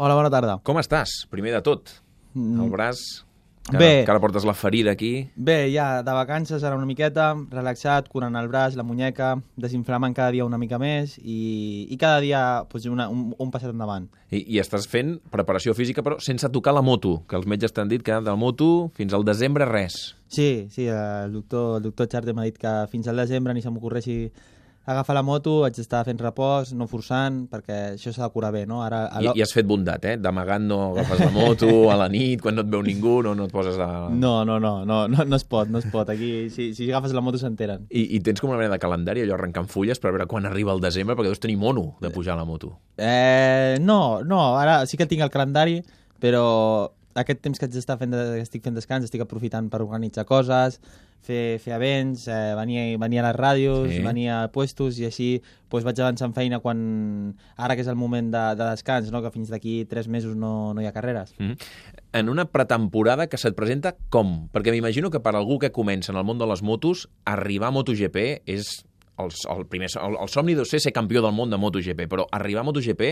Hola, bona tarda. Com estàs, primer de tot? El braç, que, Bé. ara, que ara portes la ferida aquí. Bé, ja de vacances ara una miqueta, relaxat, curant el braç, la muñeca, desinflamant cada dia una mica més i, i cada dia pues, una, un, un passet endavant. I, I estàs fent preparació física, però sense tocar la moto, que els metges t'han dit que del moto fins al desembre res. Sí, sí, el doctor, el doctor Charte m'ha dit que fins al desembre ni se m'ocorreixi agafar la moto, haig d'estar fent repòs, no forçant, perquè això s'ha de curar bé, no? Ara, a I, I has fet bondat, eh? D'amagant no agafes la moto a la nit, quan no et veu ningú, no, no et poses a... No, no, no, no, no, no es pot, no es pot. Aquí, si, si agafes la moto s'enteren. I, I tens com una mena de calendari, allò arrencant fulles per veure quan arriba el desembre, perquè deus tenir mono de pujar a la moto. Eh, no, no, ara sí que tinc el calendari, però aquest temps que haig d'estar fent, de, estic fent descans, estic aprofitant per organitzar coses, fer, fer events, eh, venir, venir a les ràdios, Sí. venir a puestos i així pues, vaig avançant feina quan... Ara que és el moment de, de descans, no? que fins d'aquí tres mesos no, no hi ha carreres. Mm. En una pretemporada que se't presenta com? Perquè m'imagino que per algú que comença en el món de les motos, arribar a MotoGP és el, el, primer, el, el somni deu ser ser campió del món de MotoGP, però arribar a MotoGP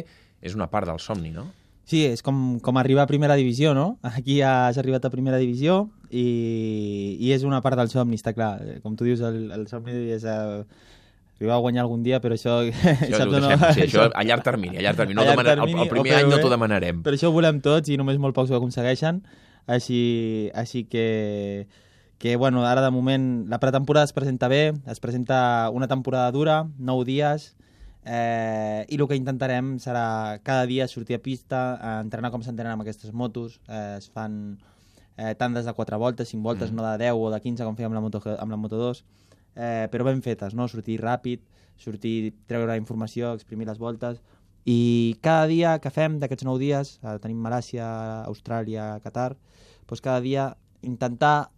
és una part del somni, no? Sí, és com, com arribar a primera divisió, no? Aquí has arribat a primera divisió i, i és una part del somni, està clar. Com tu dius, el, el somni és eh, arribar a guanyar algun dia, però això... Això, saps no? deixem, sí, això a llarg termini, a llarg termini. No A llarg demanar, el, termini, el primer feu any no t'ho demanarem. Per això ho volem tots i només molt pocs ho aconsegueixen. Així, així que, que, bueno, ara de moment la pretemporada es presenta bé, es presenta una temporada dura, 9 dies, eh, i el que intentarem serà cada dia sortir a pista, eh, entrenar com s'entrenen amb aquestes motos, eh, es fan eh, tandes de 4 voltes, 5 voltes, Mm. no de 10 o de 15 com fèiem amb la Moto, amb la Moto 2, eh, però ben fetes, no? sortir ràpid, sortir, treure informació, exprimir les voltes, i cada dia que fem d'aquests 9 dies, eh, tenim Malàcia, Austràlia, Qatar, doncs cada dia intentar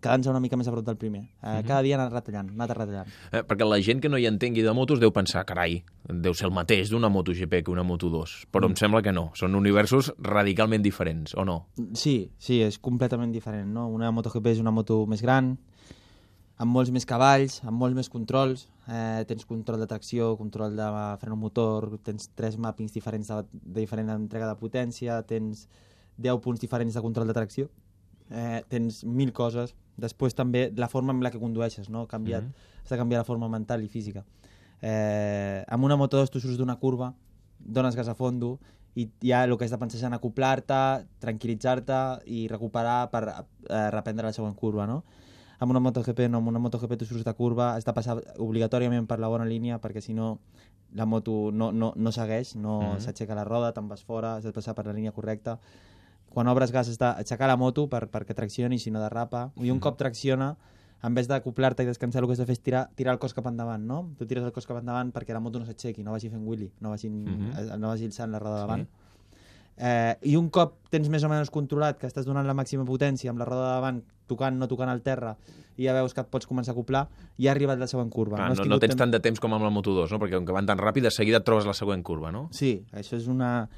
quedar-nos una mica més a prop del primer. Eh, Mhm. Cada dia anar retallant, anar retallant. Eh, perquè la gent que no hi entengui de motos deu pensar, carai, deu ser el mateix d'una MotoGP que una Moto2, però Mm. em sembla que no. Són universos radicalment diferents, o no? Sí, sí, és completament diferent, no? Una MotoGP és una moto més gran, amb molts més cavalls, amb molts més controls, eh, tens control de tracció, control de freno motor, tens tres mappings diferents de, de diferent entrega de potència, tens 10 punts diferents de control de tracció, eh, tens mil coses. Després també la forma amb la que condueixes, no? Canviat, Mhm. has de canviar la forma mental i física. Eh, amb una moto 2 tu surts d'una curva, dones gas a fondo i ja el que has de pensar és en acoplar-te, tranquil·litzar-te i recuperar per eh, reprendre la següent curva, no? Amb una MotoGP no, amb una MotoGP tu surts de curva, has de passar obligatòriament per la bona línia perquè si no la moto no, no, no segueix, no Mhm. s'aixeca la roda, te'n vas fora, has de passar per la línia correcta. Quan obres gas has d'aixecar la moto per, perquè traccioni, si no derrapa. I un cop tracciona, en vez d'acoplar-te i descansar, el que has de fer és tirar, tirar el cos cap endavant, no? Tu tires el cos cap endavant perquè la moto no s'aixequi, no vagi fent wheelie, no vagi, Mhm. eh, no vagi alçant la roda Sí. davant. Eh, I un cop tens més o menys controlat que estàs donant la màxima potència amb la roda de davant, tocant, no tocant el terra, i ja veus que et pots començar a acoplar, ja ha arribat la següent curva. Clar, no, no tingut tens temps- tant de temps com amb la Moto2, no? perquè com que van tan ràpid, de seguida et trobes la següent curva, no? Sí, això és una...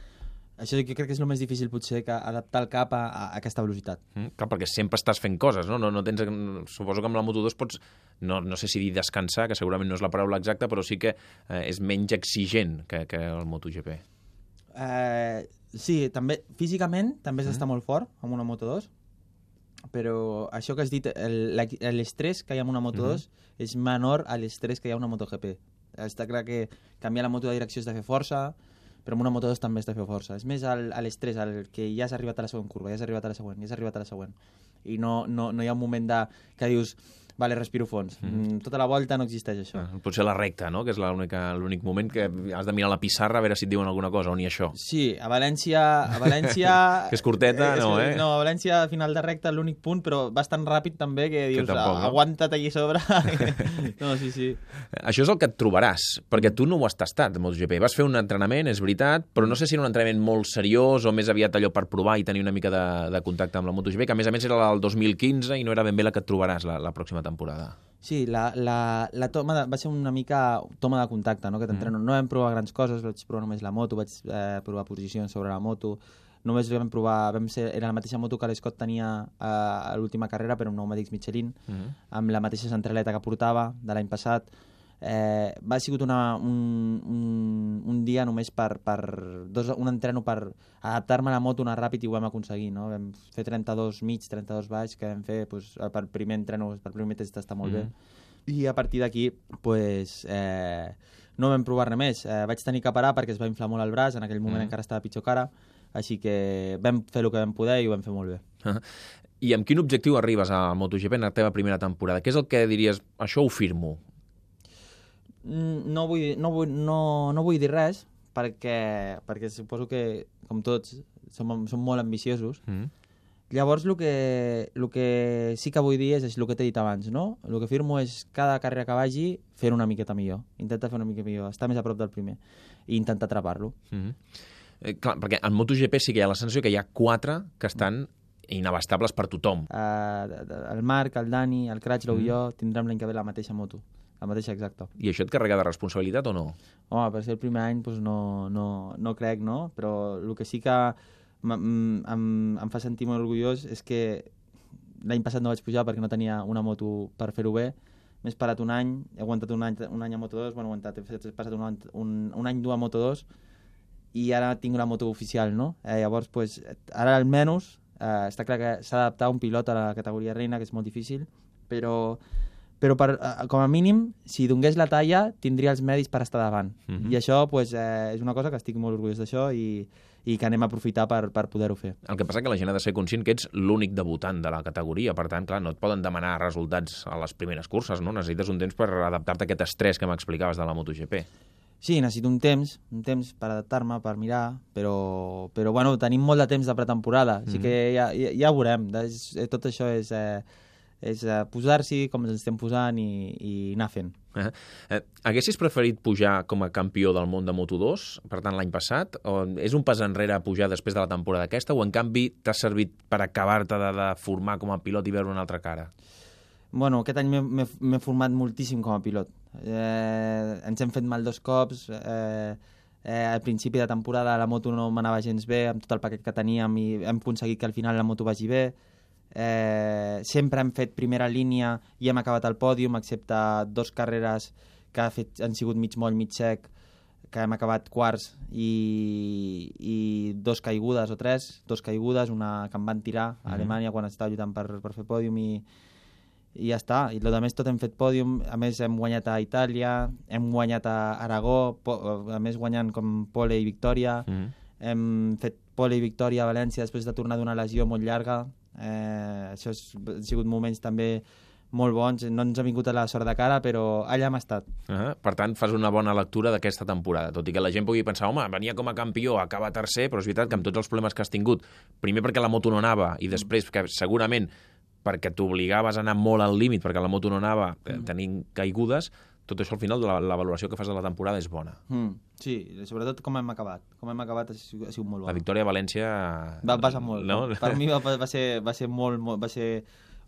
Això jo crec que és el més difícil potser que adaptar el cap a, a aquesta velocitat. Mm, clar, perquè sempre estàs fent coses, no? no, no tens, suposo que amb la Moto2 pots, no, no sé si dir descansar, que segurament no és la paraula exacta, però sí que eh, és menys exigent que, que el MotoGP. Eh, sí, també físicament també Mhm. d'estar molt fort amb una Moto 2, però això que has dit, l'estrès que hi ha amb una Moto 2 és menor a l'estrès que hi ha a una MotoGP. Està clar que canviar la moto de direcció és de fer força, però amb una Moto 2 també has de fer força. És més a l'estrès, el que ja has arribat a la següent curva, ja has arribat a la següent, ja has arribat a la següent. I no, no, no hi ha un moment de, que dius, vale, respiro fons. Mm. Tota la volta no existeix això. Ah, Potser la recta, no? que és l'únic moment que has de mirar la pissarra a veure si et diuen alguna cosa, o ni això. Sí, a València... A València Que és curteta, no, eh? No, a València, a final de recta, l'únic punt, però vas tan ràpid també que dius, tampoc, no? aguanta't allí sobre. no, sí, sí. Això és el que et trobaràs, perquè tu no ho has tastat, MotoGP. Vas fer un entrenament, és veritat, però no sé si era un entrenament molt seriós o més aviat allò per provar i tenir una mica de, de contacte amb la MotoGP, que a més a més era el 2015 i no era ben bé la que et trobaràs la, la pròxima temporada. Sí, la, la, la toma de, va ser una mica toma de contacte, no? que t'entreno. No vam provar grans coses, vaig provar només la moto, vaig eh, provar posicions sobre la moto, només vam provar, vam ser, era la mateixa moto que l'Scott tenia eh, a l'última carrera, però amb pneumàtics Michelin, Mm amb la mateixa centraleta que portava de l'any passat. Eh, va sigut una, un, un, un dia només per, per dos, un entreno per adaptar-me a la moto una ràpid i ho vam aconseguir, no? Vam fer 32 mig, 32 baix, que vam fer pues, per primer entreno, per primer test està molt mm -hmm. bé. I a partir d'aquí, pues, eh, no vam provar res més. Eh, vaig tenir que parar perquè es va inflar molt el braç, en aquell moment mm -hmm. encara estava pitjor cara, així que vam fer el que vam poder i ho vam fer molt bé. I amb quin objectiu arribes al MotoGP en la teva primera temporada? Què és el que diries, això ho firmo? No vull, no vull, no, no vull dir res, perquè, perquè suposo que, com tots, som, som molt ambiciosos. Mm. Llavors, el que, el que sí que vull dir és, és el que t'he dit abans, no? El que firmo és cada carrera que vagi fer una miqueta millor. Intenta fer una mica millor, estar més a prop del primer i intentar atrapar-lo. Mm -hmm. eh, clar, perquè en MotoGP sí que hi ha la sensació que hi ha quatre que estan inabastables per tothom. Uh, el Marc, el Dani, el Cratchlow mm. i jo tindrem l'any que ve la mateixa moto. La mateixa, exacta. I això et carrega de responsabilitat o no? Home, per ser el primer any doncs no, no, no crec, no? Però el que sí que em, em fa sentir molt orgullós és que l'any passat no vaig pujar perquè no tenia una moto per fer-ho bé. M'he esperat un any, he aguantat un any, un any a Moto2, bueno, he aguantat, he passat un, un, un any dur a Moto2 i ara tinc una moto oficial, no? Eh, llavors, pues, ara almenys Uh, està clar que s'ha d'adaptar un pilot a la categoria reina, que és molt difícil, però, però per, uh, com a mínim, si donés la talla, tindria els medis per estar davant. Mhm. -huh. I això pues, eh, és una cosa que estic molt orgullós d'això i, i que anem a aprofitar per, per poder-ho fer. El que passa que la gent ha de ser conscient que ets l'únic debutant de la categoria, per tant, clar, no et poden demanar resultats a les primeres curses, no? Necessites un temps per adaptar-te a aquest estrès que m'explicaves de la MotoGP. Sí, necessito un temps, un temps per adaptar-me, per mirar, però, però bueno, tenim molt de temps de pretemporada, mm -hmm. així que ja, ja, ja ho veurem. Eh, tot això és, eh, és eh, posar-s'hi com ens estem posant i, i anar fent. Eh, eh, haguessis preferit pujar com a campió del món de Moto2, per tant, l'any passat? O és un pas enrere pujar després de la temporada aquesta? O, en canvi, t'ha servit per acabar-te de, de formar com a pilot i veure una altra cara? Bueno, aquest any m'he format moltíssim com a pilot. Eh, ens hem fet mal dos cops. Eh, eh, al principi de temporada la moto no m'anava gens bé amb tot el paquet que teníem i hem aconseguit que al final la moto vagi bé. Eh, sempre hem fet primera línia i hem acabat al pòdium, excepte dos carreres que ha fet, han sigut mig moll, mig sec, que hem acabat quarts i, i dos caigudes o tres, dos caigudes, una que em van tirar a mm -hmm. Alemanya quan estava lluitant per, per fer pòdium i, i ja està. I el més tot hem fet pòdium, a més hem guanyat a Itàlia, hem guanyat a Aragó, a més guanyant com pole i victòria, mm -hmm. hem fet pole i victòria a València després de tornar d'una lesió molt llarga. Eh, això han sigut moments també molt bons, no ens ha vingut a la sort de cara, però allà hem estat. Uh -huh. Per tant, fas una bona lectura d'aquesta temporada, tot i que la gent pugui pensar, home, venia com a campió, acaba tercer, però és veritat que amb tots els problemes que has tingut, primer perquè la moto no anava, i després que segurament perquè t'obligaves a anar molt al límit perquè la moto no anava mm. tenint caigudes, tot això al final la, la valoració que fas de la temporada és bona. Mm, sí, sobretot com hem acabat. Com hem acabat ha sigut, ha sigut molt bona. La victòria a València... Va passar molt. No? Per mi va, va, ser, va ser molt, molt, va ser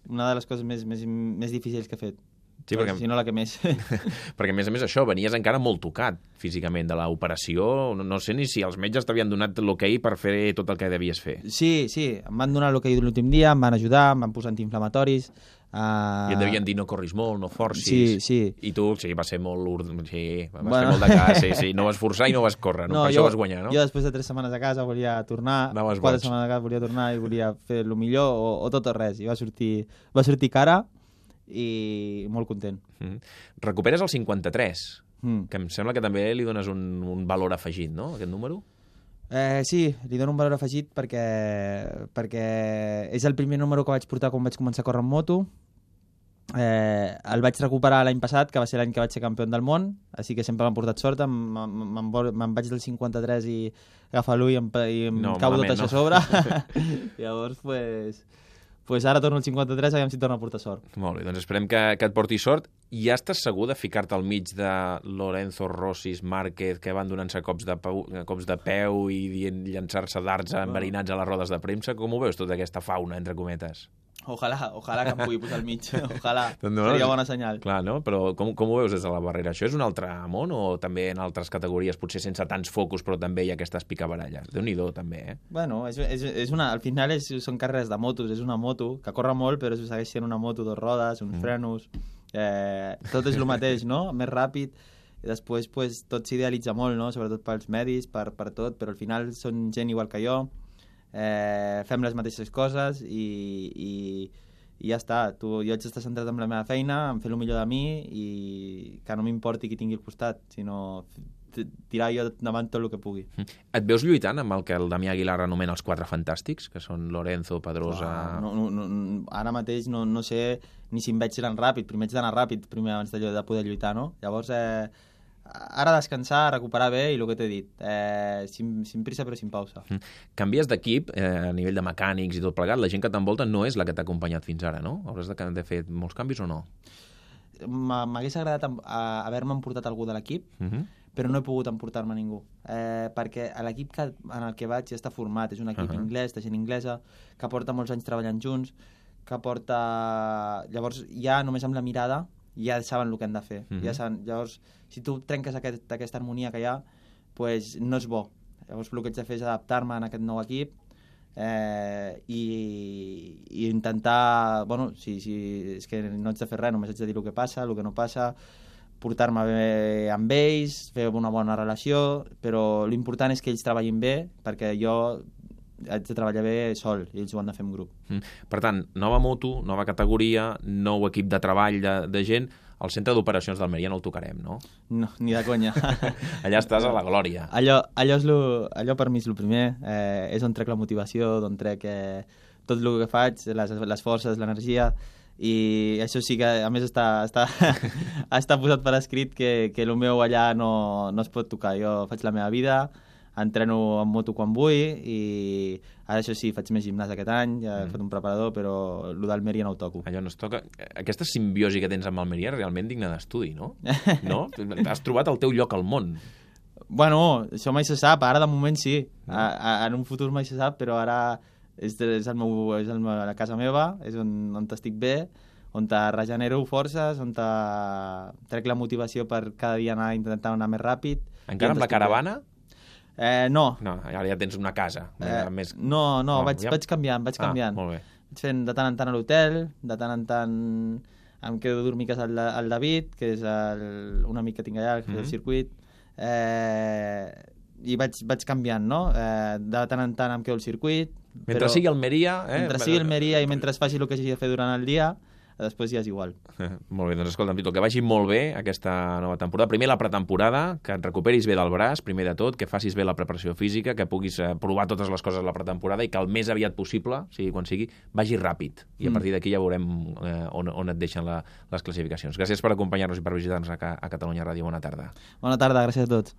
una de les coses més, més, més difícils que he fet. Sí, perquè, si no la que més. perquè, a més a més, això, venies encara molt tocat físicament de l'operació. No, no sé ni si els metges t'havien donat l'hoquei per fer tot el que devies fer. Sí, sí, em van donar l'hoquei l'últim dia, em van ajudar, em van posar antiinflamatoris. Uh... I et devien dir no corris molt, no forcis. Sí, sí. I tu, sí, va ser molt... Sí, vas bueno. fer molt de cas, sí, sí. No vas forçar i no vas córrer, no? no per jo, això vas guanyar, no? Jo després de tres setmanes a casa volia tornar, no quatre boig. setmanes a casa volia tornar i volia fer el millor o, o tot o res. I va sortir, va sortir cara i molt content. Mm. Recuperes el 53, mm. que em sembla que també li dones un, un valor afegit, no?, aquest número? Eh, sí, li dono un valor afegit perquè, perquè és el primer número que vaig portar quan vaig començar a córrer en moto. Eh, el vaig recuperar l'any passat, que va ser l'any que vaig ser campió del món, així que sempre m'han portat sort, me'n vaig del 53 i agafa l'ull i em, i em no, cau tot això no. a sobre. Llavors, pues, pues ara torno al 53, aviam si torno a portar sort. Molt bé, doncs esperem que, que et porti sort. I ja estàs segur de ficar-te al mig de Lorenzo, Rossis, Márquez, que van donant-se cops, de peu, cops de peu i llançar-se darts enverinats a les rodes de premsa? Com ho veus, tota aquesta fauna, entre cometes? Ojalà, ojalà que em pugui posar al mig. Ojalà. Doncs no, Seria bona senyal. Clar, no? Però com, com ho veus des de la barrera? Això és un altre món o també en altres categories, potser sense tants focus, però també hi ha aquestes picabaralles? déu nhi també, eh? Bueno, és, és, és una, al final és, són carreres de motos, és una moto que corre molt, però segueix sent una moto, dos rodes, uns mm. frenos Eh, tot és el mateix, no? Més ràpid, i després pues, tot s'idealitza molt, no? sobretot pels medis, per, per tot, però al final són gent igual que jo, eh, fem les mateixes coses i, i, i ja està. Tu, jo haig d'estar centrat en la meva feina, en fer el millor de mi i que no m'importi qui tingui al costat, sinó tirar jo davant tot el que pugui. Et veus lluitant amb el que el Damià Aguilar anomena els quatre fantàstics, que són Lorenzo, Pedrosa... No, no, no, ara mateix no, no sé ni si em veig tan ràpid. Primer haig d'anar ràpid primer abans de, de poder lluitar, no? Llavors, eh, ara descansar, recuperar bé i el que t'he dit, eh, sin, sin prisa però sin pausa. Mm. Canvies d'equip eh, a nivell de mecànics i tot plegat, la gent que t'envolta no és la que t'ha acompanyat fins ara, no? Hauràs de, de fer molts canvis o no? M'ha- M'hagués agradat haver-me emportat algú de l'equip, Uh -huh. però no he pogut emportar-me ningú. Eh, perquè l'equip en el que vaig ja està format, és un equip uh Ahà. -huh. anglès, de gent inglesa, que porta molts anys treballant junts, que porta... Llavors, ja només amb la mirada, ja saben el que han de fer. Uh Mhm. -huh. ja saben... Llavors, si tu trenques aquest, aquesta harmonia que hi ha, pues, no és bo. Llavors, el que haig de fer és adaptar-me en aquest nou equip eh, i, i intentar... Bueno, si, si, és que no haig de fer res, només haig de dir el que passa, el que no passa, portar-me bé amb ells, fer una bona relació, però l'important és que ells treballin bé, perquè jo haig de treballar bé sol i ells ho han de fer en grup. Mm. Per tant, nova moto, nova categoria, nou equip de treball de, de gent, el centre d'operacions d'Almeria no el tocarem, no? No, ni de conya. Allà estàs a la glòria. allò, allò, és lo, allò per mi és el primer, eh, és on trec la motivació, d'on trec eh, tot el que faig, les, les forces, l'energia, i això sí que, a més, està, està, està posat per escrit que, que el meu allà no, no es pot tocar. Jo faig la meva vida, entreno en moto quan vull i ara això sí, faig més gimnàs aquest any, ja he Mm. fet un preparador, però el d'Almeria no ho toco. Allò no es toca... Aquesta simbiosi que tens amb Almeria és realment digna d'estudi, no? No? Has trobat el teu lloc al món. Bueno, això mai se sap, ara de moment sí. A, a, en un futur mai se sap, però ara és, és, el meu, és el, meu- la casa meva, és on, on estic bé, on te regenero forces, on te trec la motivació per cada dia anar intentant anar més ràpid. Encara amb la estic bé. Eh, no. No, ara ja tens una casa. Eh, més... no, no, No, vaig, ja- vaig canviant, vaig canviant. Ah, molt bé. Vaig fent de tant en tant a l'hotel, de tant en tant em quedo a dormir a casa al David, que és el, un amic que tinc allà, que mm Mhm. el circuit, eh, i vaig, vaig canviant, no? Eh, de tant en tant em quedo al circuit. Mentre sigui Almeria... Eh? Mentre sigui Almeria i mentre es faci el que hagi de fer durant el dia, després ja és igual. Molt bé, doncs escolta'm, Tito, que vagi molt bé aquesta nova temporada. Primer la pretemporada, que et recuperis bé del braç, primer de tot, que facis bé la preparació física, que puguis eh, provar totes les coses a la pretemporada i que el més aviat possible, sigui quan sigui, vagi ràpid. I a Mm. partir d'aquí ja veurem eh, on, on et deixen la, les classificacions. Gràcies per acompanyar-nos i per visitar-nos a, a Catalunya Ràdio. Bona tarda. Bona tarda, gràcies a tots.